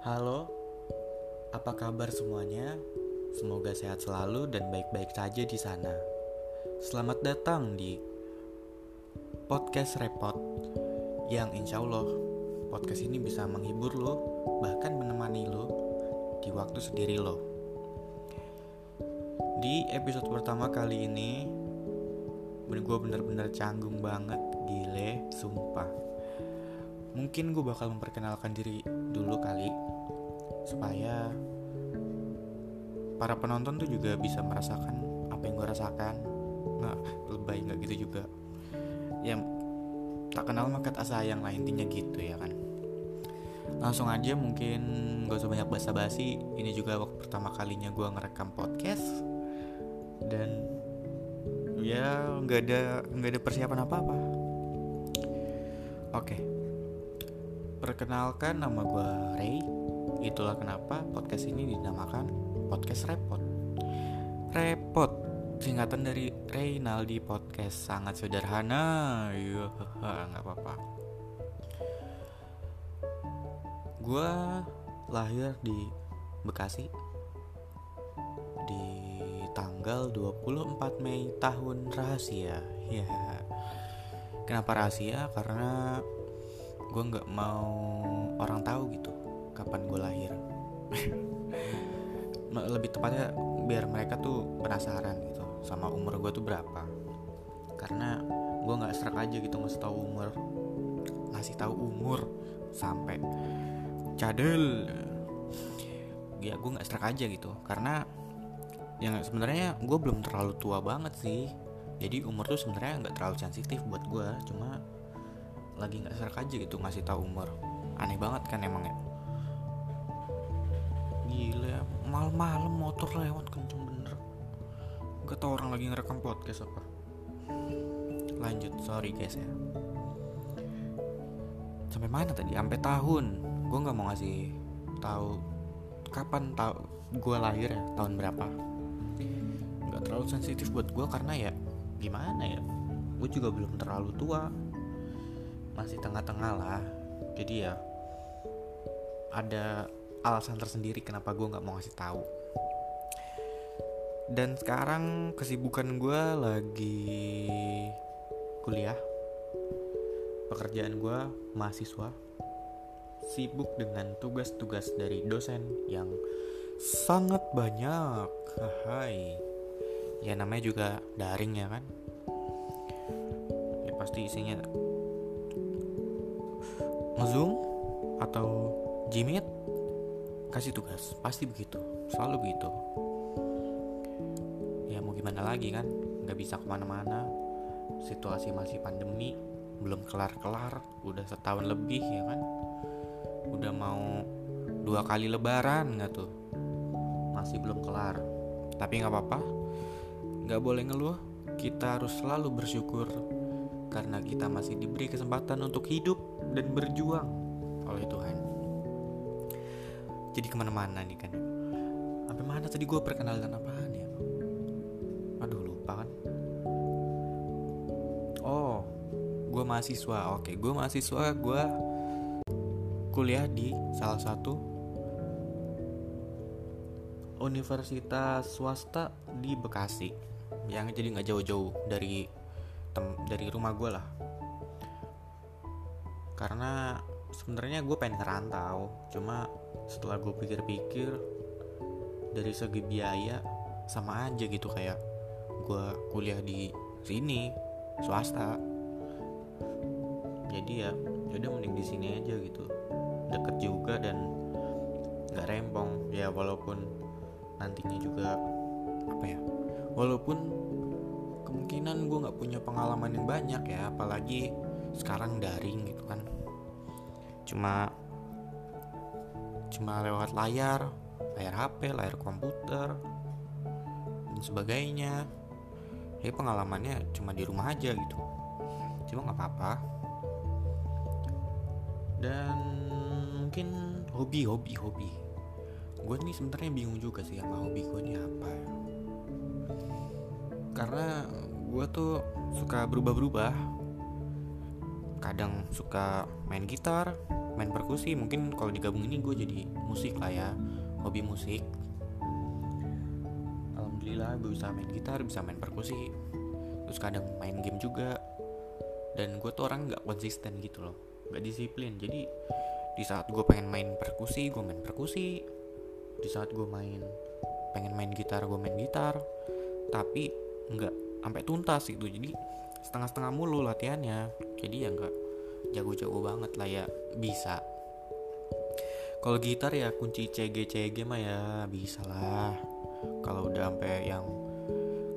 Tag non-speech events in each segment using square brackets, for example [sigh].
Halo, apa kabar semuanya? Semoga sehat selalu dan baik-baik saja di sana. Selamat datang di podcast Repot, yang insya Allah podcast ini bisa menghibur lo, bahkan menemani lo di waktu sendiri lo. Di episode pertama kali ini, gue bener-bener canggung banget, gile, sumpah mungkin gue bakal memperkenalkan diri dulu kali supaya para penonton tuh juga bisa merasakan apa yang gue rasakan. Nggak lebay nggak gitu juga. Ya tak kenal maka tak sayang lah intinya gitu ya kan. Langsung aja mungkin gak usah banyak basa-basi. Ini juga waktu pertama kalinya gue ngerekam podcast. Dan ya nggak ada nggak ada persiapan apa apa oke Perkenalkan nama gue Ray. Itulah kenapa podcast ini dinamakan Podcast Repot. Repot. Singkatan dari Reynaldi Podcast Sangat sederhana. Iya, [laughs] nggak apa-apa. Gue lahir di Bekasi Di tanggal 24 Mei tahun rahasia. Ya Kenapa rahasia? Karena gue nggak mau orang tahu gitu kapan gue lahir. [laughs] Lebih tepatnya biar mereka tuh penasaran gitu sama umur gue tuh berapa. Karena gue nggak serak aja gitu ngasih tahu umur. Ngasih tahu umur sampai cadel. Ya gue nggak serak aja gitu. Karena yang sebenarnya gue belum terlalu tua banget sih. Jadi umur tuh sebenarnya nggak terlalu sensitif buat gue cuma lagi nggak serak aja gitu ngasih tahu umur. Aneh banget kan emang ya gila malam-malam motor lewat kenceng bener. Gak tau orang lagi ngerekam podcast apa. Lanjut sorry guys ya. Sampai mana tadi? Sampai tahun. Gue nggak mau ngasih tahu kapan tahu gue lahir ya tahun berapa. Nggak terlalu sensitif buat gue karena ya gimana ya? Gue juga belum terlalu tua masih tengah-tengah lah. Jadi ya ada alasan tersendiri kenapa gue nggak mau ngasih tahu. Dan sekarang kesibukan gue lagi kuliah. Pekerjaan gue mahasiswa. Sibuk dengan tugas-tugas dari dosen yang sangat banyak. Hai. Ya namanya juga daring ya kan? Ya pasti isinya ngezoom atau Gmeet kasih tugas. Pasti begitu selalu begitu. Ya mau gimana lagi kan? Nggak bisa ke mana-mana. Situasi masih pandemi belum kelar-kelar udah setahun lebih ya kan? Udah mau dua kali lebaran nggak tuh? Masih belum kelar. Tapi nggak apa-apa nggak boleh ngeluh. Kita harus selalu bersyukur karena kita masih diberi kesempatan untuk hidup dan berjuang oleh Tuhan. Jadi ke mana-mana nih kan. Sampai mana tadi gue perkenalan apaan ya? Aduh lupa kan. Oh, gue mahasiswa. Oke, gue mahasiswa. Gue kuliah di salah satu universitas swasta di Bekasi. Yang jadi nggak jauh-jauh dari tem dari rumah gue lah karena sebenarnya gue pengen ngerantau cuma setelah gue pikir-pikir dari segi biaya sama aja gitu kayak gue kuliah di sini swasta. Jadi ya udah mending di sini aja gitu. Deket juga dan nggak rempong. Ya walaupun nantinya juga apa ya walaupun kemungkinan gue nggak punya pengalaman yang banyak ya apalagi sekarang daring gitu kan cuma cuma lewat layar layar HP layar komputer dan sebagainya. Ya pengalamannya cuma di rumah aja gitu. Cuma nggak apa-apa. Dan mungkin hobi hobi hobi. Gue nih sebenarnya bingung juga sih sama hobi gue ini apa. Karena gue tuh suka berubah-berubah kadang suka main gitar main perkusi. Mungkin kalau digabung ini gue jadi musik lah ya hobi musik. Alhamdulillah gue bisa main gitar bisa main perkusi. Terus kadang main game juga. Dan gue tuh orang nggak konsisten gitu loh nggak disiplin. Jadi di saat gue pengen main perkusi gue main perkusi. Di saat gue main pengen main gitar gue main gitar. Tapi nggak sampai tuntas gitu. Jadi setengah-setengah mulu latihannya. Jadi ya nggak jago-jago banget lah ya bisa. Kalau gitar ya kunci CG CG mah ya bisa lah. Kalau udah sampai yang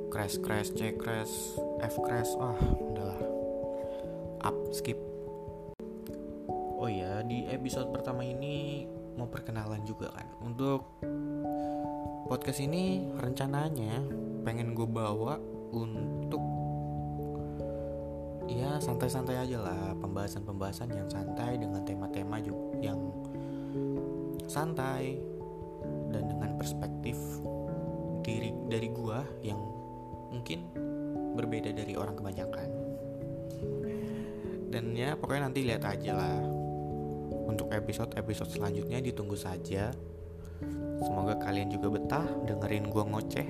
crash crash C crash F crash wah udahlah up skip. Oh ya di episode pertama ini mau perkenalan juga kan. Untuk podcast ini rencananya pengen gue bawa untuk ya santai-santai aja lah. Pembahasan-pembahasan yang santai dengan tema-tema yang santai dan dengan perspektif diri dari gua yang mungkin berbeda dari orang kebanyakan. Dan ya pokoknya nanti lihat aja lah. Untuk episode-episode selanjutnya ditunggu saja. Semoga kalian juga betah dengerin gua ngoceh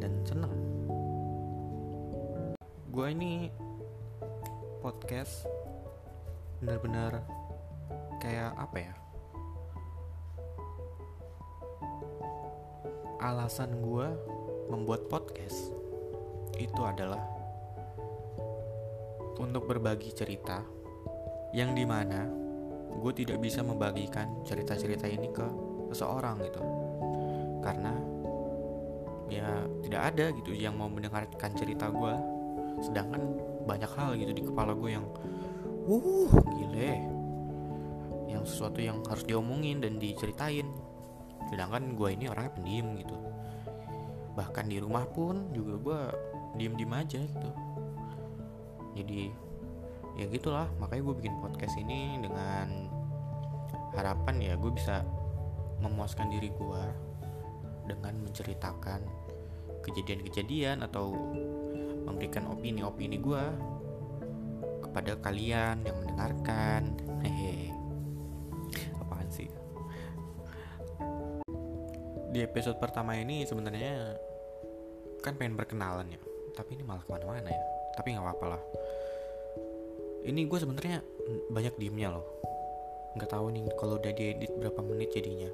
dan seneng gue ini podcast bener-bener kayak apa ya? Alasan gue membuat podcast itu adalah untuk berbagi cerita yang di mana gue tidak bisa membagikan cerita-cerita ini ke seseorang gitu. Karena ya tidak ada gitu yang mau mendengarkan cerita gue sedangkan banyak hal gitu di kepala gue yang uh gile. Yang sesuatu yang harus diomongin dan diceritain. Sedangkan gue ini orangnya pendiam gitu. Bahkan di rumah pun juga gue diem diem aja gitu. Jadi ya gitulah. Makanya gue bikin podcast ini dengan harapan ya gue bisa memuaskan diri gue dengan menceritakan kejadian-kejadian atau memberikan opini-opini gue kepada kalian yang mendengarkan. Hehe. Apaan sih? Di episode pertama ini sebenarnya kan pengen berkenalan ya tapi ini malah ke mana-mana ya. Tapi nggak apa-apa lah. Ini gue sebenarnya banyak diemnya loh. Nggak tahu nih kalau udah diedit berapa menit jadinya.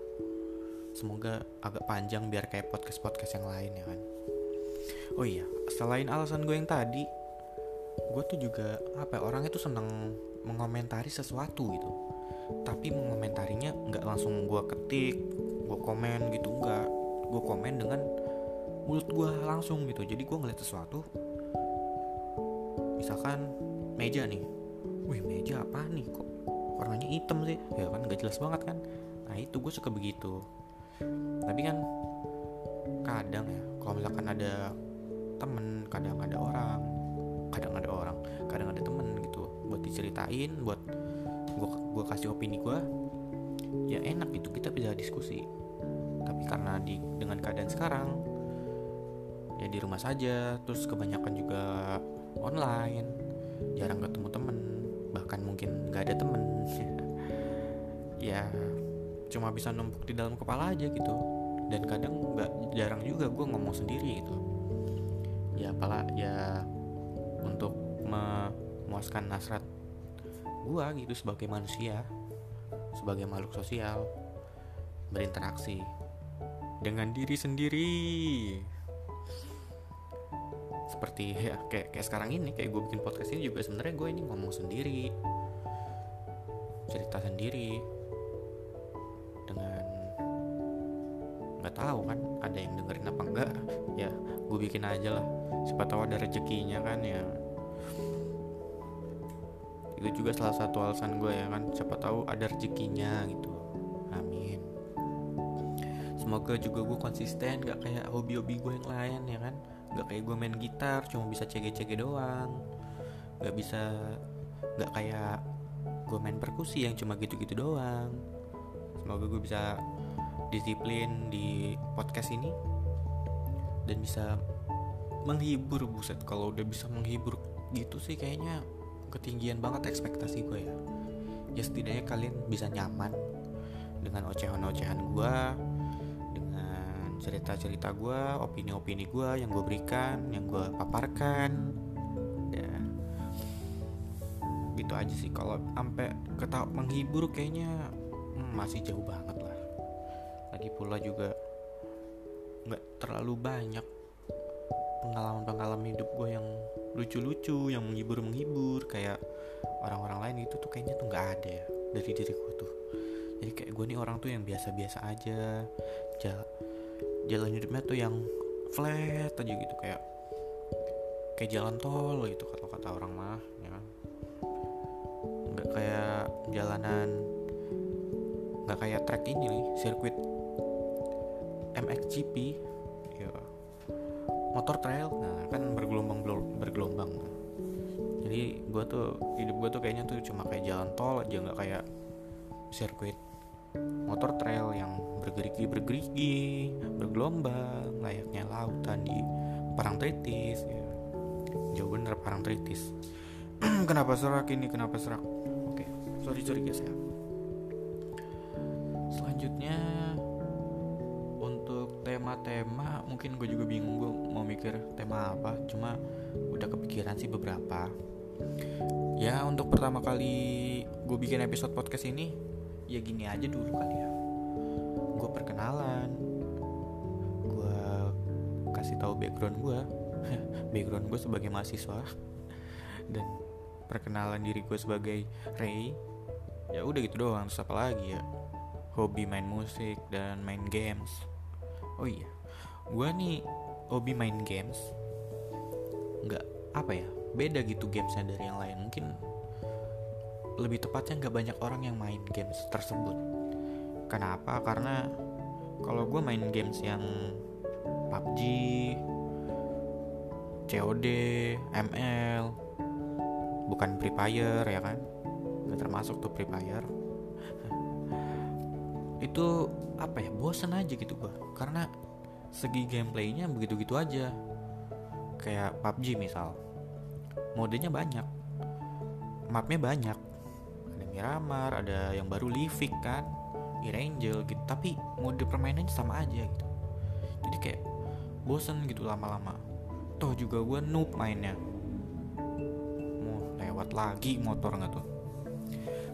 Semoga agak panjang biar kayak podcast podcast yang lain ya kan oh iya selain alasan gue yang tadi gue tuh juga apa ya, orang itu seneng mengomentari sesuatu gitu. Tapi mengomentarinya nggak langsung gue ketik gue komen gitu nggak. Gue komen dengan mulut gue langsung gitu. Jadi gue ngeliat sesuatu misalkan meja nih. Wih meja apa nih? Kok warnanya hitam sih? Ya kan gak jelas banget kan? Nah itu gue suka begitu. Tapi kan kadang ya kalau misalkan ada temen kadang ada orang kadang ada orang kadang ada temen gitu buat diceritain buat gue gua kasih opini gue ya enak gitu kita bisa diskusi. Tapi karena di dengan keadaan sekarang ya di rumah saja terus kebanyakan juga online jarang ketemu temen bahkan mungkin nggak ada temen. [laughs] Ya cuma bisa numpuk di dalam kepala aja gitu. Dan kadang nggak jarang juga gue ngomong sendiri gitu. Ya apalah ya untuk memuaskan nasrat gua gitu sebagai manusia sebagai makhluk sosial berinteraksi dengan diri sendiri. Seperti ya kayak kayak sekarang ini kayak gue bikin podcast ini juga sebenarnya gue ini ngomong sendiri cerita sendiri tahu kan ada yang dengerin apa enggak. Ya gue bikin aja lah. Siapa tahu ada rezekinya kan ya. Itu juga salah satu alasan gue ya kan siapa tahu ada rezekinya gitu. Amin. Semoga juga gue konsisten gak kayak hobi-hobi gue yang lain ya kan. Gak kayak gue main gitar cuma bisa cege-cege doang. Gak bisa gak kayak gue main perkusi yang cuma gitu-gitu doang. Semoga gue bisa disiplin di podcast ini dan bisa menghibur buset kalau udah bisa menghibur gitu sih kayaknya ketinggian banget ekspektasi gue ya. Ya setidaknya kalian bisa nyaman dengan ocehan-ocehan gue dengan cerita-cerita gue opini-opini gue yang gue berikan yang gue paparkan ya. Gitu aja sih kalau sampai ketawa menghibur kayaknya hmm, masih jauh banget lah lagi pula juga nggak terlalu banyak pengalaman-pengalaman hidup gue yang lucu-lucu yang menghibur-menghibur. Kayak orang-orang lain itu tuh kayaknya tuh nggak ada ya dari diri gue tuh. Jadi kayak gue nih orang tuh yang biasa-biasa aja. Jalan, jalan hidupnya tuh yang flat aja gitu kayak kayak jalan tol gitu kalau kata orang mah ya kan. nggak kayak jalanan nggak kayak track ini nih sirkuit MXGP ya motor trail. Nah kan bergelombang bergelombang. Jadi gue tuh hidup gue tuh kayaknya tuh cuma kayak jalan tol aja nggak kayak sirkuit. Motor trail yang bergerigi bergerigi bergelombang layaknya lautan di perang tritis ya. jauh bener perang tritis. [clears throat] Kenapa serak ini? Kenapa serak? Oke sorry sorry guys ya. Selanjutnya tema-tema mungkin gue juga bingung gue mau mikir tema apa cuma udah kepikiran sih beberapa. Ya untuk pertama kali gue bikin episode podcast ini ya gini aja dulu kali ya. Gue perkenalan gue kasih tahu background gue [laughs] background gue sebagai mahasiswa. Dan perkenalan diri gue sebagai Ray ya udah gitu doang. Terus apa lagi ya? Hobi main musik dan main games oh iya gue nih hobi main games. Nggak apa ya beda gitu gamesnya dari yang lain. Mungkin lebih tepatnya nggak banyak orang yang main games tersebut. Kenapa? Karena kalau gue main games yang PUBG COD ML bukan Free Fire ya kan? Nggak termasuk tuh Free Fire itu apa ya bosan aja gitu gue karena segi gameplaynya begitu-gitu aja. Kayak PUBG misal modenya banyak. Mapnya banyak. Ada Miramar ada yang baru Livik kan Irangel gitu. Tapi mode permainannya sama aja gitu. Jadi kayak bosen gitu lama-lama. Toh juga gue noob mainnya. Mau lewat lagi motor nggak tuh?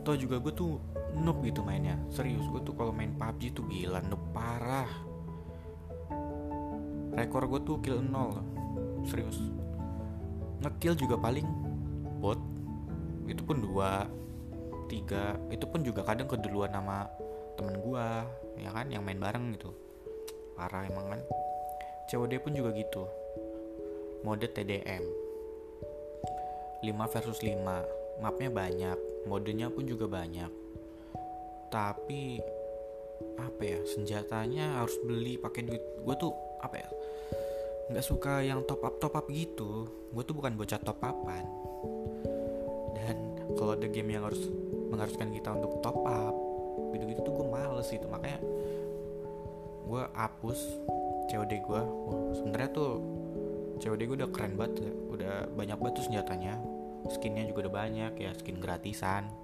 Toh juga gue tuh noob gitu mainnya. Serius gue tuh kalau main PUBG tuh gila noob parah. Rekor gue tuh kill 0 serius. Ngekill juga paling bot. Itu pun dua tiga. Itu pun juga kadang keduluan nama temen gua ya kan yang main bareng gitu. Parah emang kan? COD pun juga gitu. Mode TDM 5 versus 5 mapnya banyak modenya pun juga banyak tapi apa ya senjatanya harus beli pakai duit. Gue tuh apa ya nggak suka yang top up top up gitu. Gue tuh bukan bocah top upan. Dan kalau ada game yang harus mengharuskan kita untuk top up gitu gitu tuh gue males gitu. Makanya gue hapus COD gue Wah, sebenarnya tuh COD gue udah keren banget ya. udah banyak banget tuh senjatanya. Skinnya juga udah banyak ya skin gratisan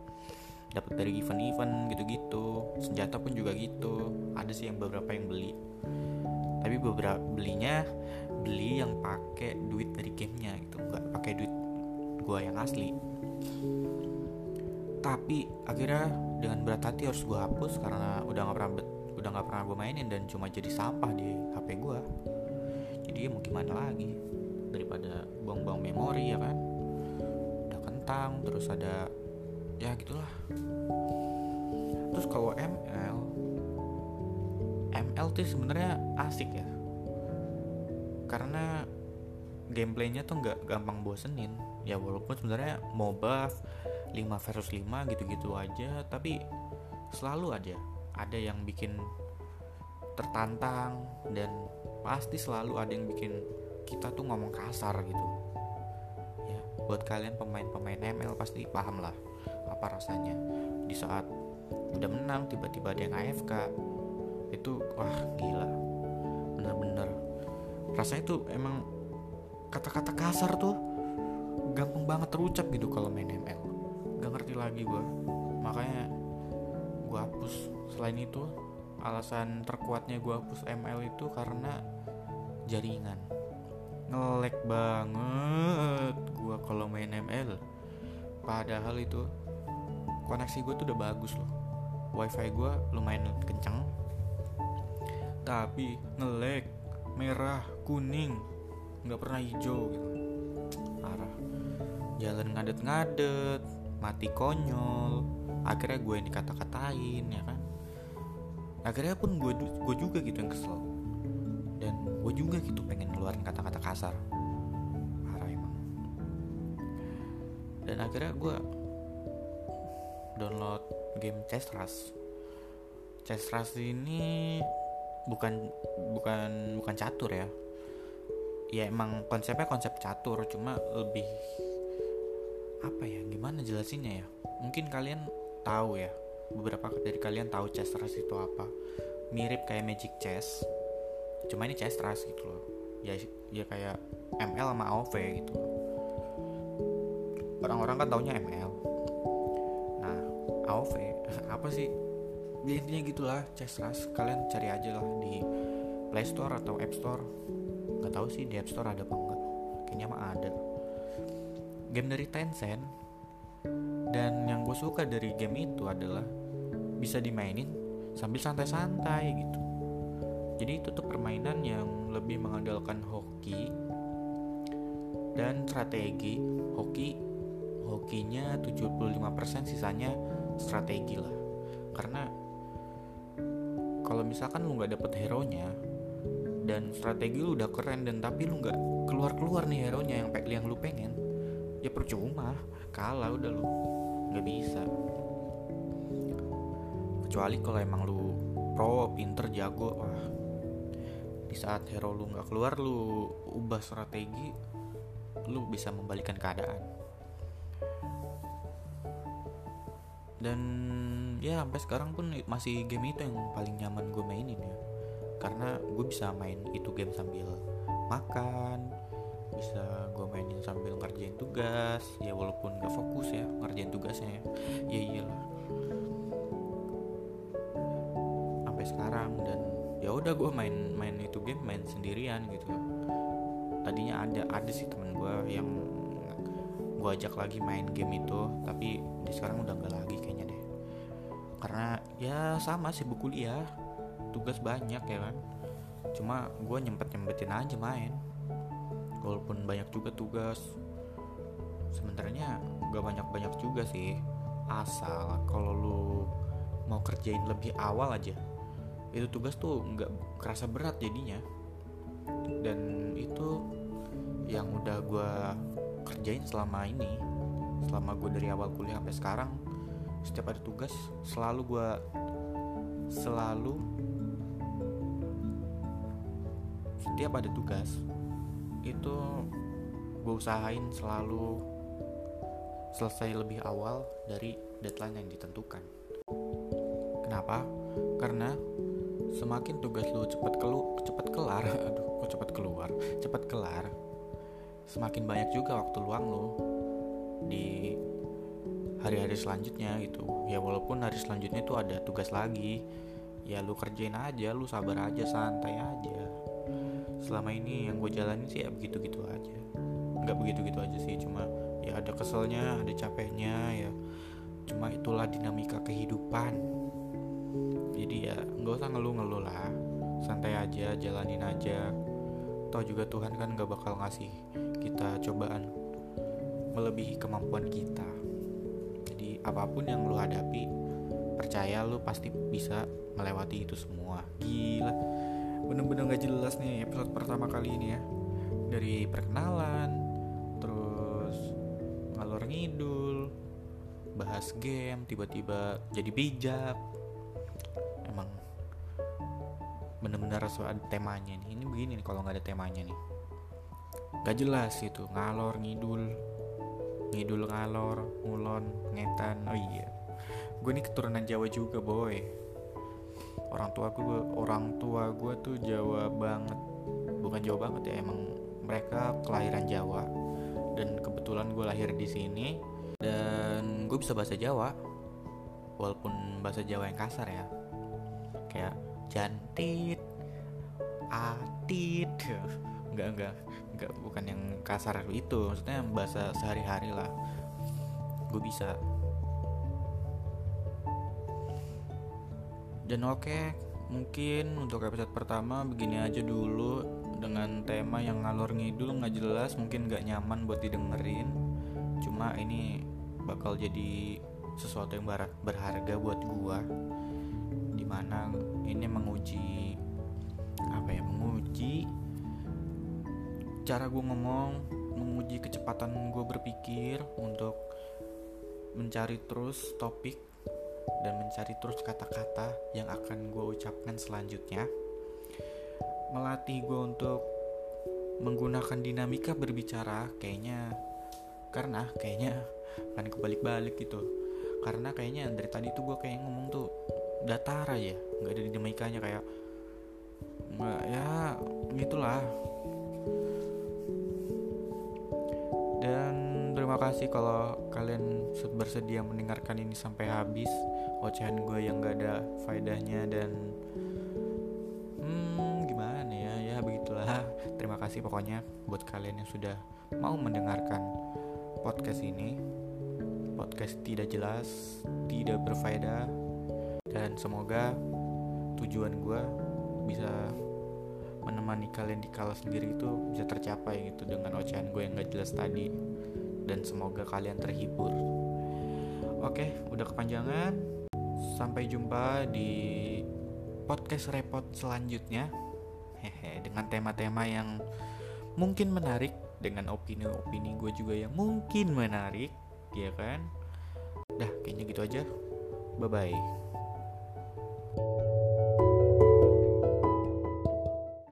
dapat dari event-event gitu-gitu. Senjata pun juga gitu. Ada sih yang beberapa yang beli. Tapi beberapa belinya beli yang pakai duit dari gamenya gitu. Nggak pakai duit gue yang asli. Tapi akhirnya dengan berat hati harus gue hapus karena udah nggak pernah udah nggak pernah gue mainin dan cuma jadi sampah di HP gue jadi ya mau gimana lagi? Daripada buang-buang memori ya kan? Udah kentang terus ada ya gitulah. Terus kalau ML ML tuh sebenarnya asik ya. Karena gameplaynya tuh nggak gampang bosenin. Ya walaupun sebenarnya MOBA 5 versus 5 gitu-gitu aja tapi selalu aja ada yang bikin tertantang dan pasti selalu ada yang bikin kita tuh ngomong kasar gitu. Ya buat kalian pemain-pemain ML pasti paham lah apa rasanya? Di saat udah menang tiba-tiba ada yang AFK itu wah gila. Bener-bener. Rasanya tuh emang kata-kata kasar tuh gampang banget terucap gitu kalau main ML gak ngerti lagi gue makanya gue hapus. Selain itu alasan terkuatnya gue hapus ML itu karena jaringan. Ngelek banget gue kalau main ML padahal itu koneksi gue tuh udah bagus loh. Wifi gue lumayan kenceng. Tapi ngelek merah kuning nggak pernah hijau gitu. Parah. Jalan ngadet-ngadet mati konyol. Akhirnya gue yang dikata-katain ya kan? Akhirnya pun gue gue juga gitu yang kesel. Dan gue juga gitu pengen ngeluarin kata-kata kasar. Parah emang. Dan akhirnya gue download game Chess Rush. Chess Rush ini bukan bukan bukan catur ya. Ya emang konsepnya konsep catur cuma lebih apa ya gimana jelasinnya ya? Mungkin kalian tahu ya beberapa dari kalian tahu chess rush itu apa. Mirip kayak magic chess cuma ini chess rush gitu loh. Ya ya kayak ML sama AOV gitu. Orang-orang kan taunya ML AOV [laughs] apa sih? Ya intinya gitulah chess rush kalian cari aja lah di Play Store atau App Store. Nggak tahu sih di App Store ada apa enggak kayaknya mah ada. Game dari Tencent. Dan yang gue suka dari game itu adalah bisa dimainin sambil santai-santai gitu. Jadi itu tuh permainan yang lebih mengandalkan hoki dan strategi. Hoki hokinya 75% sisanya strategi lah. Karena kalau misalkan lu nggak dapet hero nya dan strategi lu udah keren dan tapi lu nggak keluar keluar nih hero nya yang yang lu pengen ya percuma. Kalah udah lu. Nggak bisa. Kecuali kalau emang lu pro pinter jago wah. Di saat hero lu nggak keluar lu ubah strategi lu bisa membalikan keadaan dan ya sampai sekarang pun masih game itu yang paling nyaman gue mainin ya. Karena gue bisa main itu game sambil makan bisa gue mainin sambil ngerjain tugas ya walaupun gak fokus ya ngerjain tugasnya ya. Iyalah. Sampai sekarang dan ya udah gue main main itu game main sendirian gitu. Tadinya ada ada sih temen gue yang gue ajak lagi main game itu tapi di sekarang udah nggak lagi kayaknya deh. Karena ya sama sih buku kuliah. Tugas banyak ya kan. Cuma gue nyempet nyempetin aja main. Walaupun banyak juga tugas. Sebenarnya gak banyak-banyak juga sih. Asal kalau lu mau kerjain lebih awal aja itu tugas tuh nggak kerasa berat jadinya. Dan itu yang udah gue kerjain selama ini selama gue dari awal kuliah sampai sekarang setiap ada tugas selalu gue selalu setiap ada tugas itu gue usahain selalu selesai lebih awal dari deadline yang ditentukan. Kenapa? Karena semakin tugas lu cepet kelu cepet kelar, [laughs] aduh, kok cepet keluar, cepet kelar, semakin banyak juga waktu luang lu di hari-hari selanjutnya gitu. Ya walaupun hari selanjutnya itu ada tugas lagi, ya lu kerjain aja, lu sabar aja, santai aja. Selama ini yang gue jalanin sih ya begitu-gitu aja. Nggak begitu-gitu aja sih cuma ya ada keselnya ada capeknya ya. Cuma itulah dinamika kehidupan. Jadi ya nggak usah ngeluh-ngeluh lah. Santai aja jalanin aja. Toh juga Tuhan kan gak bakal ngasih kita cobaan melebihi kemampuan kita. Jadi apa pun yang lu hadapi percaya lu pasti bisa melewati itu semua. Gila. Bener-bener gak jelas nih episode pertama kali ini ya. Dari perkenalan terus ngalor ngidul bahas game tiba-tiba jadi bijak. Emang bener-bener ada temanya nih. Ini begini nih kalau nggak ada temanya nih. Gak jelas itu ngalor ngidul ngidul ngalor ngulon ngetan. Oh iya. Gue nih keturunan Jawa juga boy. Orang tua gue orang tua gue tuh Jawa banget. Bukan Jawa banget ya emang mereka kelahiran Jawa. Dan kebetulan gue lahir di sini dan gue bisa bahasa Jawa. Walaupun bahasa Jawa yang kasar ya. Kayak jantit atit. [laughs] Enggak enggak bukan yang kasar itu maksudnya bahasa sehari-hari lah. Gue bisa. Dan oke mungkin untuk episode pertama begini aja dulu dengan tema yang ngalor ngidul nggak jelas mungkin nggak nyaman buat didengerin. Cuma ini bakal jadi sesuatu yang berharga buat gua. Di mana ini menguji apa ya menguji cara gue ngomong menguji kecepatan gue berpikir untuk mencari terus topik dan mencari terus kata-kata yang akan gue ucapkan selanjutnya. Melatih gue untuk menggunakan dinamika berbicara kayaknya karena kayaknya kan kebalik-balik gitu. Karena kayaknya dari tadi tuh gue kayak ngomong tuh datar aja nggak ada dinamikanya kayak nggak ya gitulah terima kasih kalau kalian bersedia mendengarkan ini sampai habis. Ocehan gue yang gak ada faedahnya dan hmm gimana ya? Ya begitulah. Terima kasih pokoknya buat kalian yang sudah mau mendengarkan podcast ini. Podcast tidak jelas tidak berfaedah dan semoga tujuan gue bisa menemani kalian di kala sendiri itu bisa tercapai gitu dengan ocehan gue yang gak jelas tadi dan semoga kalian terhibur. Oke udah kepanjangan. Sampai jumpa di podcast repot selanjutnya. Hehe dengan tema-tema yang mungkin menarik dengan opini-opini gue juga yang mungkin menarik ya kan? Dah kayaknya gitu aja. Bye bye